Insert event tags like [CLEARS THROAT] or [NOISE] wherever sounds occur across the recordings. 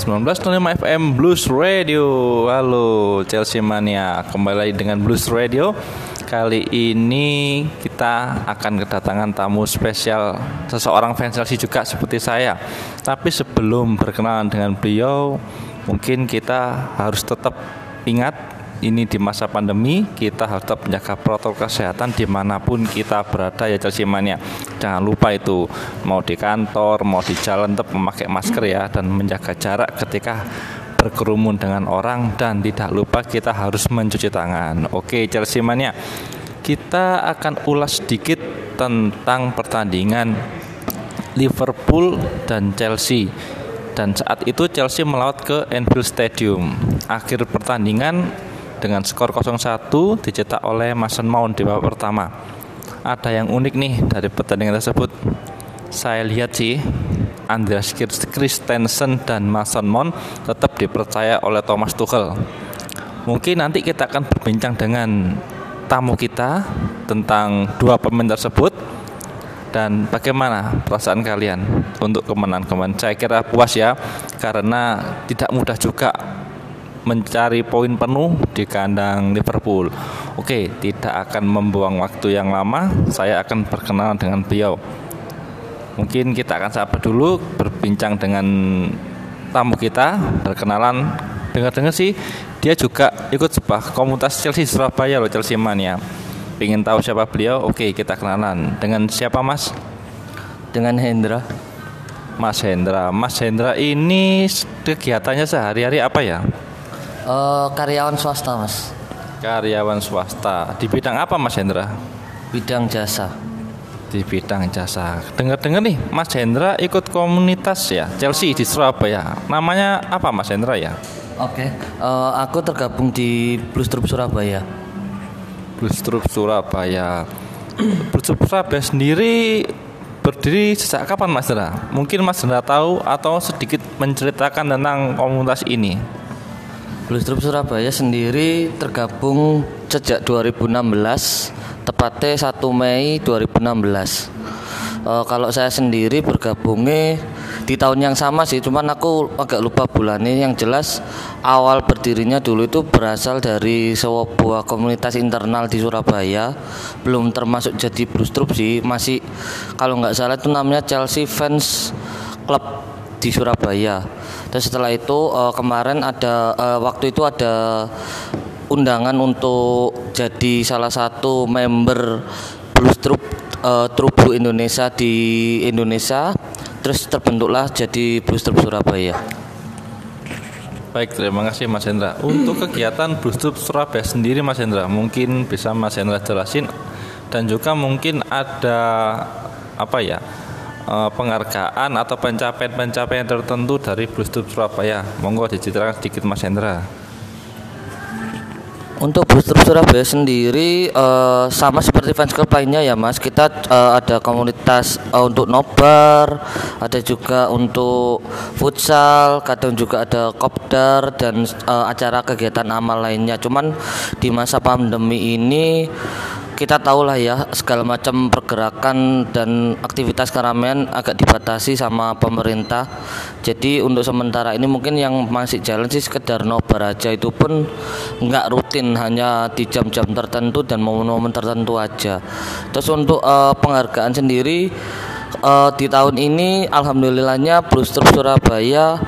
19.5 FM Blues Radio. Halo Chelsea Mania. Kembali lagi dengan Blues Radio. Kali ini kita akan kedatangan tamu spesial Seseorang fans Chelsea juga seperti saya. Tapi sebelum berkenalan dengan beliau Mungkin kita harus tetap ingat ini di masa pandemi kita harus tetap menjaga protokol kesehatan di mana pun kita berada ya Chelsea Mania. Jangan lupa itu mau di kantor mau di jalan tetap memakai masker ya dan menjaga jarak ketika berkerumun dengan orang dan tidak lupa kita harus mencuci tangan. Oke Chelsea Mania kita akan ulas sedikit tentang pertandingan Liverpool dan Chelsea. Dan saat itu Chelsea melawat ke Anfield Stadium. Akhir pertandingan dengan skor 0-1 dicetak oleh Mason Mount di babak pertama. Ada yang unik nih dari pertandingan tersebut. Saya lihat sih Andreas Christensen dan Mason Mount tetap dipercaya oleh Thomas Tuchel. Mungkin nanti kita akan berbincang dengan tamu kita tentang dua pemain tersebut dan bagaimana perasaan kalian untuk kemenangan-kemenangan saya kira puas ya karena tidak mudah juga mencari poin penuh di kandang Liverpool. Oke, tidak akan membuang waktu yang lama. Saya akan berkenalan dengan beliau. Mungkin kita akan sabar dulu berbincang dengan tamu kita, berkenalan. Dengar-dengar sih dia juga ikut sebuah komunitas Chelsea Surabaya loh Chelsea Mania. Pengen tahu siapa beliau? Oke, kita kenalan. Dengan siapa Mas? Dengan Hendra. Mas Hendra. Mas Hendra ini kegiatannya sehari-hari apa ya? Uh, karyawan swasta mas. Karyawan swasta. Di bidang apa Mas Hendra? Bidang jasa. Di bidang jasa. Dengar-dengar nih, Mas Hendra ikut komunitas ya Chelsea di Surabaya. Namanya apa Mas Hendra ya? Oke, okay. uh, eh, aku tergabung di Blues Troop Surabaya. Blues Troop Surabaya. Blues Troop Surabaya sendiri berdiri sejak kapan Mas Hendra? Mungkin Mas Hendra tahu atau sedikit menceritakan tentang komunitas ini. Blues Troop Surabaya sendiri tergabung sejak 2016 tepatnya 1 Mei 2016 e, kalau saya sendiri bergabungnya di tahun yang sama sih cuman aku agak lupa bulannya. Yang jelas awal berdirinya dulu itu berasal dari sebuah komunitas internal di Surabaya. Belum termasuk jadi Blues Troop sih masih kalau nggak salah itu namanya Chelsea Fans Club di Surabaya dan setelah itu uh, kemarin ada uh, waktu itu ada undangan untuk jadi salah satu member Blues Troop uh, Trubu Indonesia di Indonesia. Terus terbentuklah jadi Blues Troop Surabaya. Baik, terima kasih Mas Hendra. Untuk [CLEARS THROAT] kegiatan Blues Troop Surabaya sendiri Mas Hendra, mungkin bisa Mas Hendra jelasin. Dan juga mungkin ada apa ya uh, penghargaan atau pencapaian-pencapaian tertentu dari Blues Troop Surabaya. Monggo diceritakan sedikit Mas Hendra. Untuk Troop Surabaya sendiri uh, sama seperti fans club lainnya ya Mas, kita uh, ada komunitas uh, untuk nobar, ada juga untuk futsal, kadang juga ada kopdar dan uh, acara kegiatan amal lainnya. Cuman di masa pandemi ini kita tahu lah ya segala macam pergerakan dan aktivitas keramaian agak dibatasi sama pemerintah. Jadi untuk sementara ini mungkin yang masih jalan sih sekedar nobar aja itu pun nggak rutin hanya di jam-jam tertentu dan momen-momen tertentu aja. Terus untuk uh, penghargaan sendiri uh, di tahun ini alhamdulillahnya Blues Troop Surabaya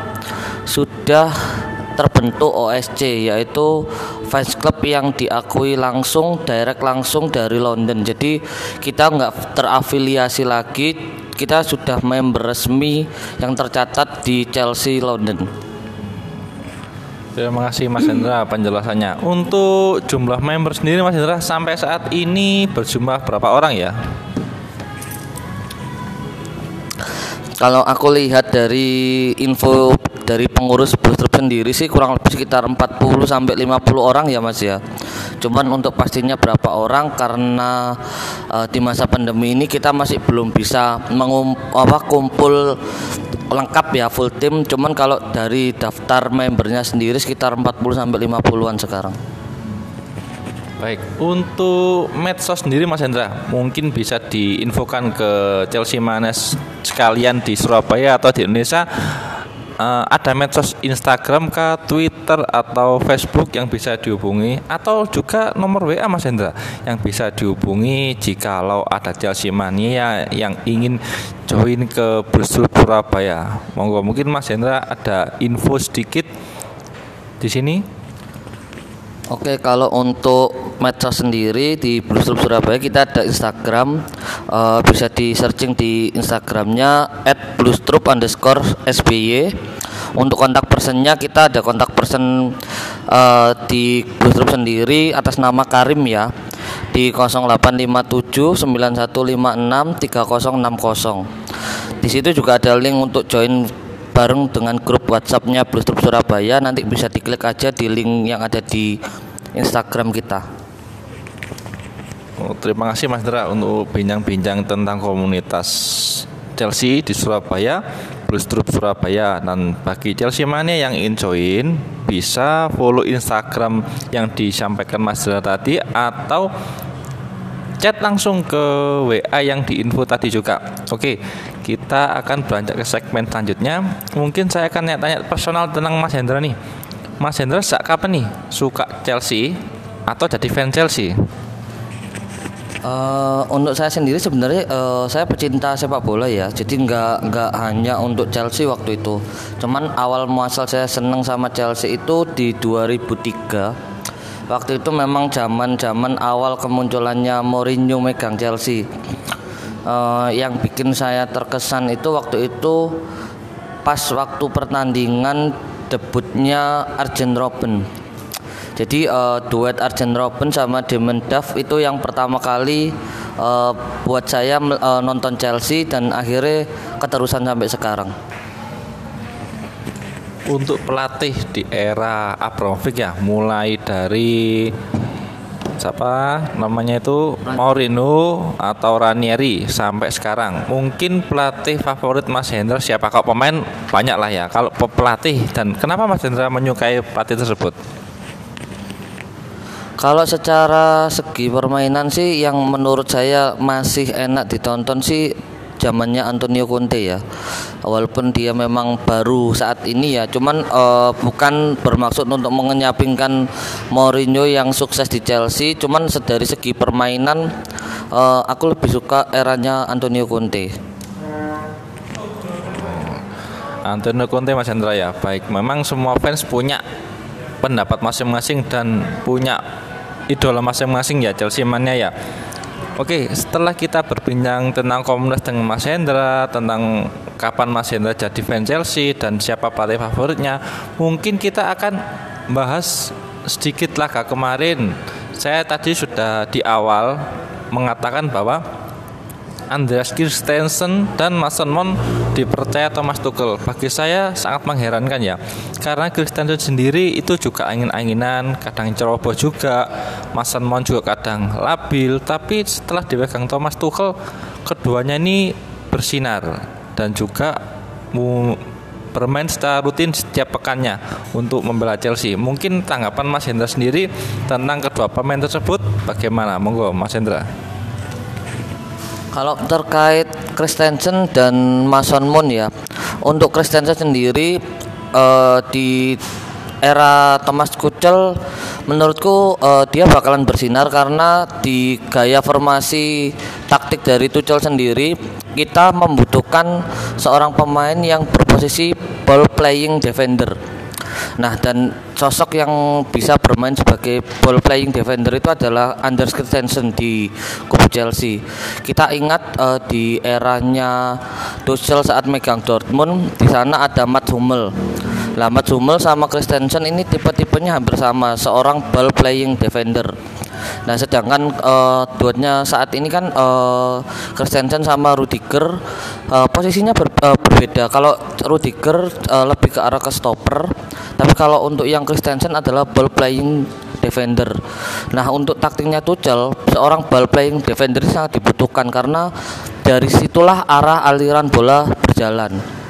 sudah terbentuk OSC yaitu fans club yang diakui langsung direct langsung dari London jadi kita nggak terafiliasi lagi kita sudah member resmi yang tercatat di Chelsea London Terima kasih Mas Hendra [CLEARS THROAT] penjelasannya. Untuk jumlah member sendiri Mas Hendra sampai saat ini berjumlah berapa orang ya? Kalau aku lihat dari info dari pengurus bus sendiri sih kurang lebih sekitar 40 sampai 50 orang ya Mas ya. Cuman untuk pastinya berapa orang karena uh, di masa pandemi ini kita masih belum bisa mengum apa kumpul lengkap ya full tim. Cuman kalau dari daftar membernya sendiri sekitar 40 sampai 50-an sekarang. Baik, untuk medsos sendiri Mas Hendra, mungkin bisa diinfokan ke Chelsea Manes sekalian di Surabaya atau di Indonesia uh, ada medsos Instagram kah, Twitter atau Facebook yang bisa dihubungi atau juga nomor WA Mas Hendra yang bisa dihubungi jikalau ada Chelsea mania yang ingin join ke Brusel Surabaya. Monggo mungkin Mas Hendra ada info sedikit di sini. Oke, kalau untuk medsos sendiri di Blues Surabaya kita ada Instagram, uh, bisa di searching di Instagramnya @bluestroop underscore sby. Untuk kontak personnya kita ada kontak person uh, di Blues sendiri atas nama Karim ya di 0857 9156 3060. Di situ juga ada link untuk join bareng dengan grup WhatsAppnya Blues Troop Surabaya nanti bisa diklik aja di link yang ada di Instagram kita. Oh, terima kasih Mas Dra untuk bincang-bincang tentang komunitas Chelsea di Surabaya, Blues Troop Surabaya dan bagi Chelsea mania yang join bisa follow Instagram yang disampaikan Mas Dra tadi atau chat langsung ke WA yang diinfo tadi juga. Oke, kita akan beranjak ke segmen selanjutnya. Mungkin saya akan tanya-tanya personal tentang Mas Hendra nih. Mas Hendra sejak kapan nih suka Chelsea atau jadi fan Chelsea? Uh, untuk saya sendiri sebenarnya uh, saya pecinta sepak bola ya, jadi nggak nggak hanya untuk Chelsea waktu itu. Cuman awal muasal saya seneng sama Chelsea itu di 2003 waktu itu memang zaman-zaman awal kemunculannya Mourinho megang Chelsea uh, yang bikin saya terkesan itu waktu itu pas waktu pertandingan debutnya Arjen Robben. Jadi uh, duet Arjen Robben sama Damon Duff itu yang pertama kali uh, buat saya uh, nonton Chelsea dan akhirnya keterusan sampai sekarang. Untuk pelatih di era Abramovich ya mulai dari siapa? Namanya itu Mourinho atau Ranieri sampai sekarang. Mungkin pelatih favorit Mas Hendra siapa? Kok pemain banyak lah ya. Kalau pelatih dan kenapa Mas Hendra menyukai pelatih tersebut? Kalau secara segi permainan sih yang menurut saya masih enak ditonton sih zamannya Antonio Conte ya. Walaupun dia memang baru saat ini ya cuman uh, bukan bermaksud untuk mengenyapingkan Mourinho yang sukses di Chelsea cuman dari segi permainan uh, aku lebih suka eranya Antonio Conte. Antonio Conte Mas Hendra ya. Baik memang semua fans punya pendapat masing-masing dan punya idola masing-masing ya Chelsea mania ya Oke, setelah kita berbincang tentang komunitas dengan Mas Hendra, tentang kapan Mas Hendra jadi fan Chelsea dan siapa pelatih favoritnya, mungkin kita akan bahas sedikit lah kemarin. Saya tadi sudah di awal mengatakan bahwa Andreas Christensen dan Mason Mount dipercaya Thomas Tuchel. Bagi saya sangat mengherankan ya. Karena Christensen sendiri itu juga angin-anginan, kadang ceroboh juga. Mason Mount juga kadang labil, tapi setelah dipegang Thomas Tuchel, keduanya ini bersinar dan juga bermain secara rutin setiap pekannya untuk membela Chelsea. Mungkin tanggapan Mas Hendra sendiri tentang kedua pemain tersebut bagaimana? Monggo Mas Hendra. Kalau terkait Christensen dan Mason Moon ya, untuk Christensen sendiri uh, di era Thomas Tuchel menurutku uh, dia bakalan bersinar karena di gaya formasi taktik dari Tuchel sendiri kita membutuhkan seorang pemain yang berposisi ball playing defender Nah, dan sosok yang bisa bermain sebagai ball playing defender itu adalah Anders Christensen di kubu Chelsea. Kita ingat uh, di eranya Tuchel saat megang Dortmund, di sana ada Matt Hummel. Lah Matt Hummel sama Christensen ini tipe-tipenya hampir sama, seorang ball playing defender. Nah, sedangkan uh, duetnya saat ini kan uh, Christensen sama Rudiger uh, posisinya ber, uh, berbeda. Kalau Rudiger uh, lebih ke arah ke stopper, tapi kalau untuk yang Christensen adalah ball playing defender. Nah, untuk taktiknya Tuchel, seorang ball playing defender sangat dibutuhkan karena dari situlah arah aliran bola berjalan.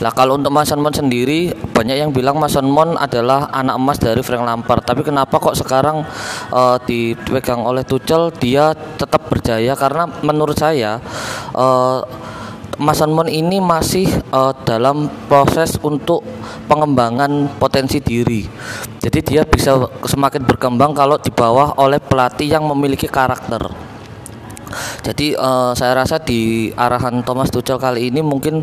Lah kalau untuk Mason Mount sendiri banyak yang bilang Mason Mount adalah anak emas dari Frank Lampard. Tapi kenapa kok sekarang uh, dipegang oleh Tuchel dia tetap berjaya karena menurut saya uh, Mason Mount ini masih uh, dalam proses untuk pengembangan potensi diri. Jadi dia bisa semakin berkembang kalau di bawah oleh pelatih yang memiliki karakter. Jadi uh, saya rasa di arahan Thomas Tuchel kali ini mungkin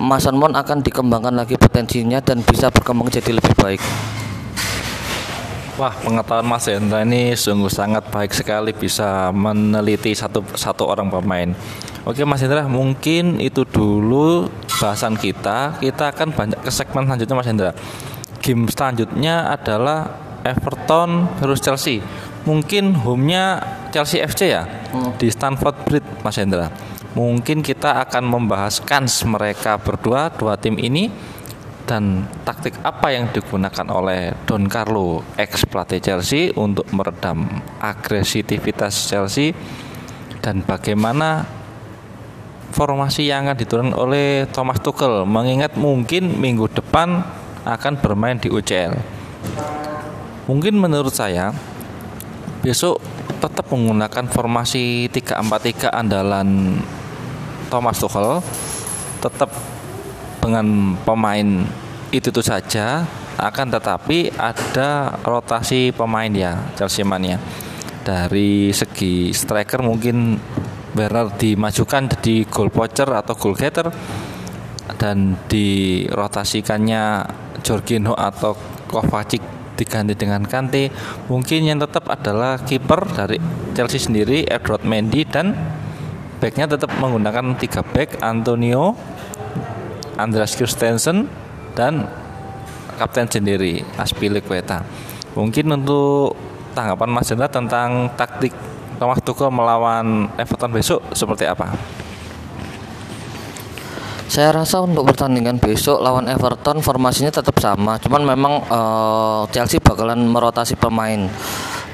Mason Mount akan dikembangkan lagi potensinya dan bisa berkembang jadi lebih baik. Wah, pengetahuan Mas Hendra ini sungguh sangat baik sekali bisa meneliti satu satu orang pemain. Oke Mas Hendra, mungkin itu dulu bahasan kita. Kita akan banyak ke segmen selanjutnya Mas Hendra. Game selanjutnya adalah Everton versus Chelsea. Mungkin home-nya Chelsea FC ya hmm. di Stamford Bridge Mas Hendra. Mungkin kita akan membahas kans mereka berdua dua tim ini dan taktik apa yang digunakan oleh Don Carlo ex pelatih Chelsea untuk meredam agresivitas Chelsea dan bagaimana formasi yang akan diturunkan oleh Thomas Tuchel mengingat mungkin minggu depan akan bermain di UCL mungkin menurut saya besok tetap menggunakan formasi 3-4-3 andalan Thomas Tuchel. Tetap dengan pemain itu itu saja. Akan tetapi ada rotasi pemain ya Chelsea Mania. Dari segi striker mungkin Werner dimajukan jadi goal poacher atau goal getter. Dan dirotasikannya Jorginho atau Kovacic diganti dengan Kante mungkin yang tetap adalah kiper dari Chelsea sendiri Edward Mendy dan backnya tetap menggunakan tiga back Antonio Andreas Christensen dan kapten sendiri Aspilicueta. Mungkin untuk tanggapan Mas Jendra tentang taktik Thomas Tuchel melawan Everton besok seperti apa? Saya rasa untuk pertandingan besok lawan Everton formasinya tetap sama, cuman memang uh, Chelsea bakalan merotasi pemain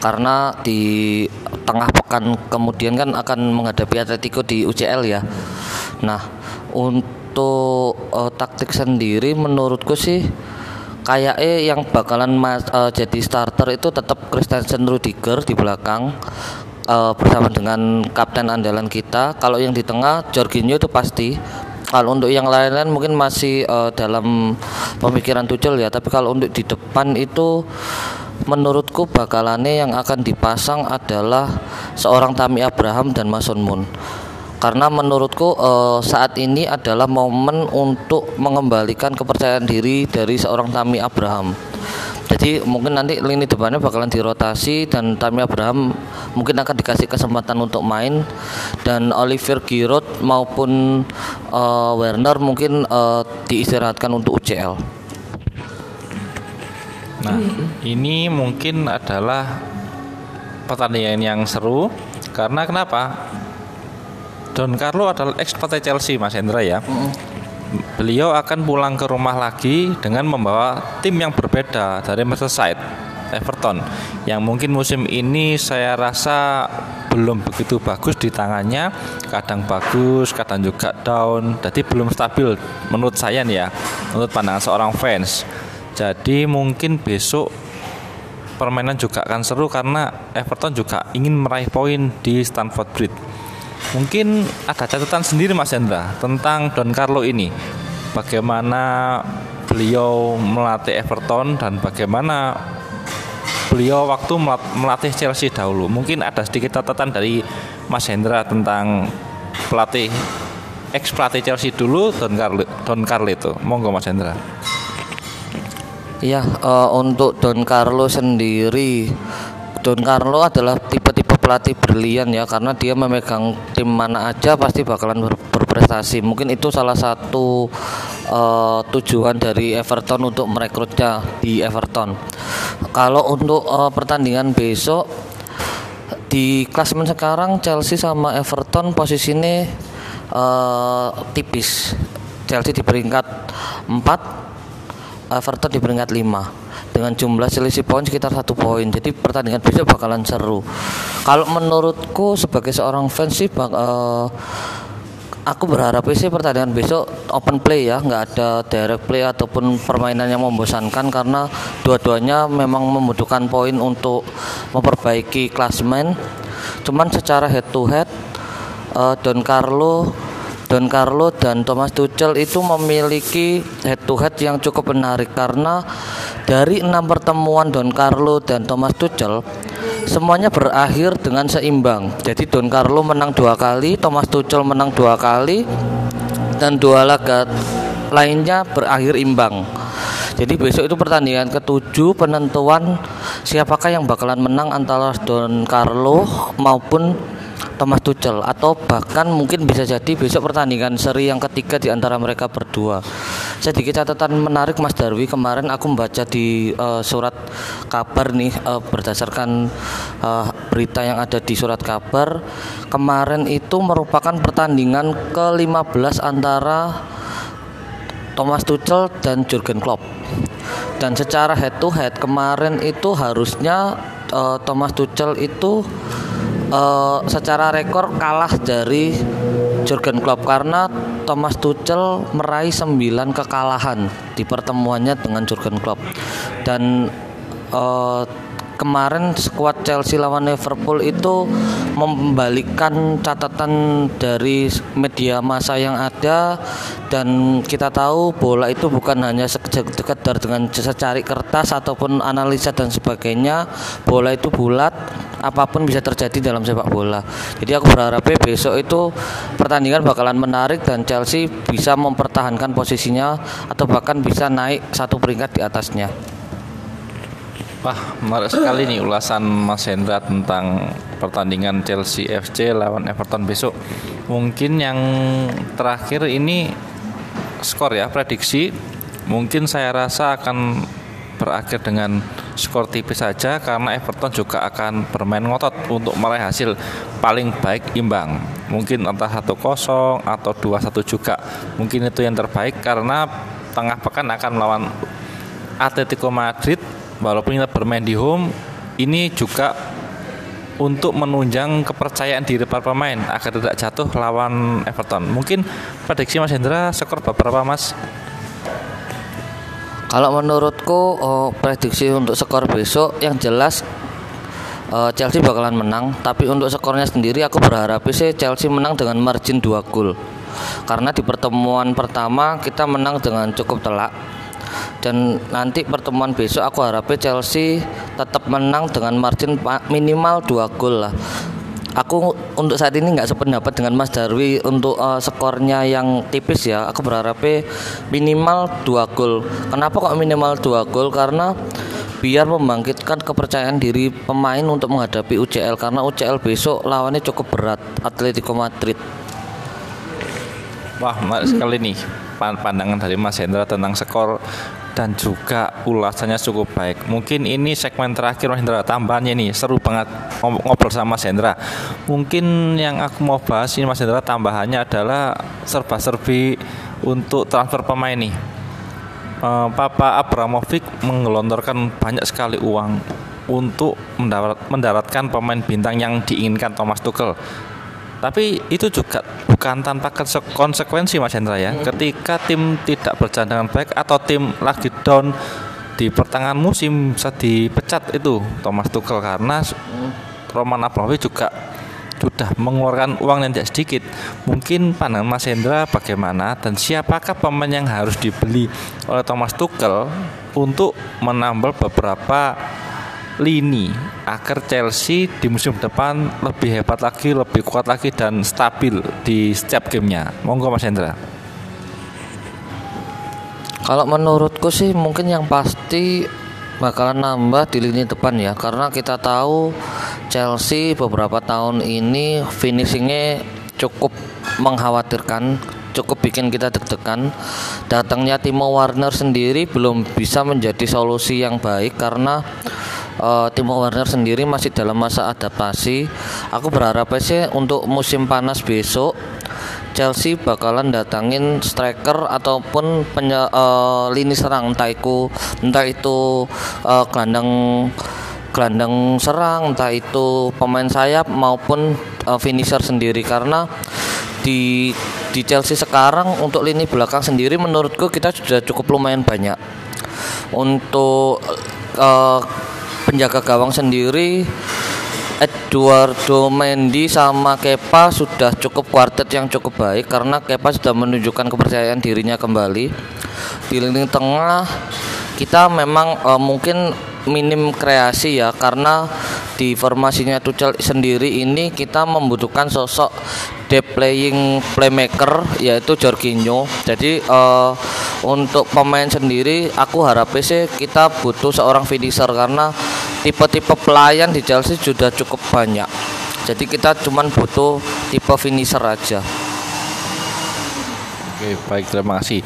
karena di tengah pekan kemudian kan akan menghadapi Atletico di UCL ya. Nah, untuk uh, taktik sendiri menurutku sih kayak eh yang bakalan mas, uh, jadi starter itu tetap Christensen Rudiger di belakang uh, bersama dengan kapten andalan kita. Kalau yang di tengah Jorginho itu pasti. Kalau untuk yang lain-lain mungkin masih uh, dalam pemikiran Tuchel ya. Tapi kalau untuk di depan itu menurutku bakalannya yang akan dipasang adalah seorang Tami Abraham dan Mason Moon karena menurutku uh, saat ini adalah momen untuk mengembalikan kepercayaan diri dari seorang Tami Abraham. Jadi mungkin nanti lini depannya bakalan dirotasi dan Tami Abraham mungkin akan dikasih kesempatan untuk main dan Oliver Giroud maupun uh, Werner mungkin uh, diistirahatkan untuk UCL. Nah, ini mungkin adalah pertandingan yang seru karena kenapa? Don Carlo adalah ex Chelsea Mas Hendra ya. Mm. Beliau akan pulang ke rumah lagi dengan membawa tim yang berbeda dari Merseyside Everton yang mungkin musim ini saya rasa belum begitu bagus di tangannya kadang bagus kadang juga down jadi belum stabil menurut saya nih ya menurut pandangan seorang fans. Jadi mungkin besok permainan juga akan seru karena Everton juga ingin meraih poin di Stamford Bridge Mungkin ada catatan sendiri Mas Hendra tentang Don Carlo ini. Bagaimana beliau melatih Everton dan bagaimana beliau waktu melatih Chelsea dahulu. Mungkin ada sedikit catatan dari Mas Hendra tentang pelatih ex pelatih Chelsea dulu Don Carlo Don Carlo itu. Monggo Mas Hendra. Iya, uh, untuk Don Carlo sendiri Don Carlo adalah tipe-tipe pelatih brilian ya karena dia memegang tim mana aja pasti bakalan ber berprestasi. Mungkin itu salah satu uh, tujuan dari Everton untuk merekrutnya di Everton. Kalau untuk uh, pertandingan besok di klasemen sekarang Chelsea sama Everton posisinya uh, tipis. Chelsea di peringkat 4, Everton di peringkat 5 dengan jumlah selisih poin sekitar satu poin. Jadi pertandingan besok bakalan seru. Kalau menurutku sebagai seorang fans sih bak, uh, aku berharap sih pertandingan besok open play ya. Nggak ada direct play ataupun permainan yang membosankan. Karena dua-duanya memang membutuhkan poin untuk memperbaiki klasmen. Cuman secara head to head uh, Don Carlo Don Carlo dan Thomas Tuchel itu memiliki head to head yang cukup menarik karena dari enam pertemuan Don Carlo dan Thomas Tuchel semuanya berakhir dengan seimbang. Jadi Don Carlo menang dua kali, Thomas Tuchel menang dua kali, dan dua laga lainnya berakhir imbang. Jadi besok itu pertandingan ketujuh penentuan siapakah yang bakalan menang antara Don Carlo maupun Thomas Tuchel atau bahkan mungkin bisa jadi besok pertandingan seri yang ketiga di antara mereka berdua. Sedikit catatan menarik Mas Darwi kemarin aku membaca di uh, surat kabar nih uh, berdasarkan uh, berita yang ada di surat kabar kemarin itu merupakan pertandingan ke-15 antara Thomas Tuchel dan Jurgen Klopp. Dan secara head to head kemarin itu harusnya uh, Thomas Tuchel itu uh, secara rekor kalah dari Jurgen Klopp karena Thomas Tuchel meraih 9 kekalahan di pertemuannya dengan Jurgen Klopp. Dan uh, kemarin skuad Chelsea lawan Liverpool itu membalikan catatan dari media massa yang ada dan kita tahu bola itu bukan hanya sekedar dengan secari kertas ataupun analisa dan sebagainya. Bola itu bulat apa pun bisa terjadi dalam sepak bola. Jadi aku berharap besok itu pertandingan bakalan menarik dan Chelsea bisa mempertahankan posisinya atau bahkan bisa naik satu peringkat di atasnya Wah, menarik sekali nih ulasan Mas Hendra tentang pertandingan Chelsea FC lawan Everton besok. Mungkin yang terakhir ini skor ya, prediksi. Mungkin saya rasa akan berakhir dengan skor tipis saja karena Everton juga akan bermain ngotot untuk meraih hasil paling baik imbang. Mungkin entah 1-0 atau 2-1 juga. Mungkin itu yang terbaik karena tengah pekan akan melawan Atletico Madrid walaupun kita bermain di home ini juga untuk menunjang kepercayaan diri para pemain agar tidak jatuh lawan Everton. Mungkin prediksi Mas Hendra skor berapa Mas? Kalau menurutku oh, prediksi untuk skor besok yang jelas uh, Chelsea bakalan menang, tapi untuk skornya sendiri aku berharap sih Chelsea menang dengan margin 2 gol. Karena di pertemuan pertama kita menang dengan cukup telak dan nanti pertemuan besok aku harap Chelsea tetap menang dengan margin minimal 2 gol lah. Aku untuk saat ini nggak sependapat dengan Mas Darwi untuk uh, skornya yang tipis ya. Aku berharap minimal 2 gol. Kenapa kok minimal 2 gol? Karena biar membangkitkan kepercayaan diri pemain untuk menghadapi UCL karena UCL besok lawannya cukup berat Atletico Madrid Wah menarik sekali nih pandangan dari Mas Hendra tentang skor dan juga ulasannya cukup baik. Mungkin ini segmen terakhir Mas Hendra tambahannya nih seru banget ngobrol sama Mas Hendra. Mungkin yang aku mau bahas ini Mas Hendra tambahannya adalah serba-serbi untuk transfer pemain nih. Uh, Papa Abramovic menggelontorkan banyak sekali uang untuk mendarat, mendaratkan pemain bintang yang diinginkan Thomas Tuchel tapi itu juga bukan tanpa konsekuensi Mas Hendra ya. Hmm. Ketika tim tidak berjalan dengan baik atau tim lagi down di pertengahan musim bisa dipecat itu Thomas Tuchel karena. Roman Abramovich juga sudah mengeluarkan uang yang tidak sedikit. Mungkin pandangan Mas Hendra bagaimana dan siapakah pemain yang harus dibeli oleh Thomas Tuchel untuk menambal beberapa lini agar Chelsea di musim depan lebih hebat lagi, lebih kuat lagi dan stabil di setiap gamenya. Monggo Mas Hendra. Kalau menurutku sih mungkin yang pasti bakalan nambah di lini depan ya karena kita tahu Chelsea beberapa tahun ini finishingnya cukup mengkhawatirkan cukup bikin kita deg-degan datangnya Timo Warner sendiri belum bisa menjadi solusi yang baik karena uh, Timo Werner sendiri masih dalam masa adaptasi. Aku berharap sih untuk musim panas besok Chelsea bakalan datangin striker ataupun penye, uh, lini serang. Entah itu entah itu uh, gelandang gelandang serang entah itu pemain sayap maupun uh, finisher sendiri. Karena di di Chelsea sekarang untuk lini belakang sendiri menurutku kita sudah cukup lumayan banyak. Untuk uh, penjaga gawang sendiri Eduardo Mendy sama Kepa sudah cukup kuartet yang cukup baik karena Kepa sudah menunjukkan kepercayaan dirinya kembali. Di lini tengah kita memang uh, mungkin minim kreasi ya karena di formasinya Tuchel sendiri ini kita membutuhkan sosok deep playing playmaker yaitu Jorginho. Jadi uh, untuk pemain sendiri aku harap sih kita butuh seorang finisher karena tipe-tipe pelayan di Chelsea sudah cukup banyak. Jadi kita cuman butuh tipe finisher aja. Oke, baik terima kasih.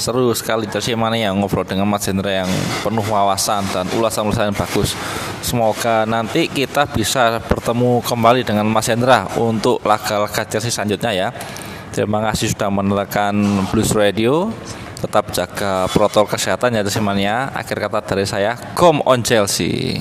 Seru sekali Chelsea mana yang ngobrol dengan Mas Hendra yang penuh wawasan dan ulasan-ulasan yang bagus. Semoga nanti kita bisa bertemu kembali dengan Mas Hendra untuk laga-laga Chelsea selanjutnya ya. Terima kasih sudah menerangkan Blues Radio tetap jaga protokol kesehatan ya teman Akhir kata dari saya, come on Chelsea.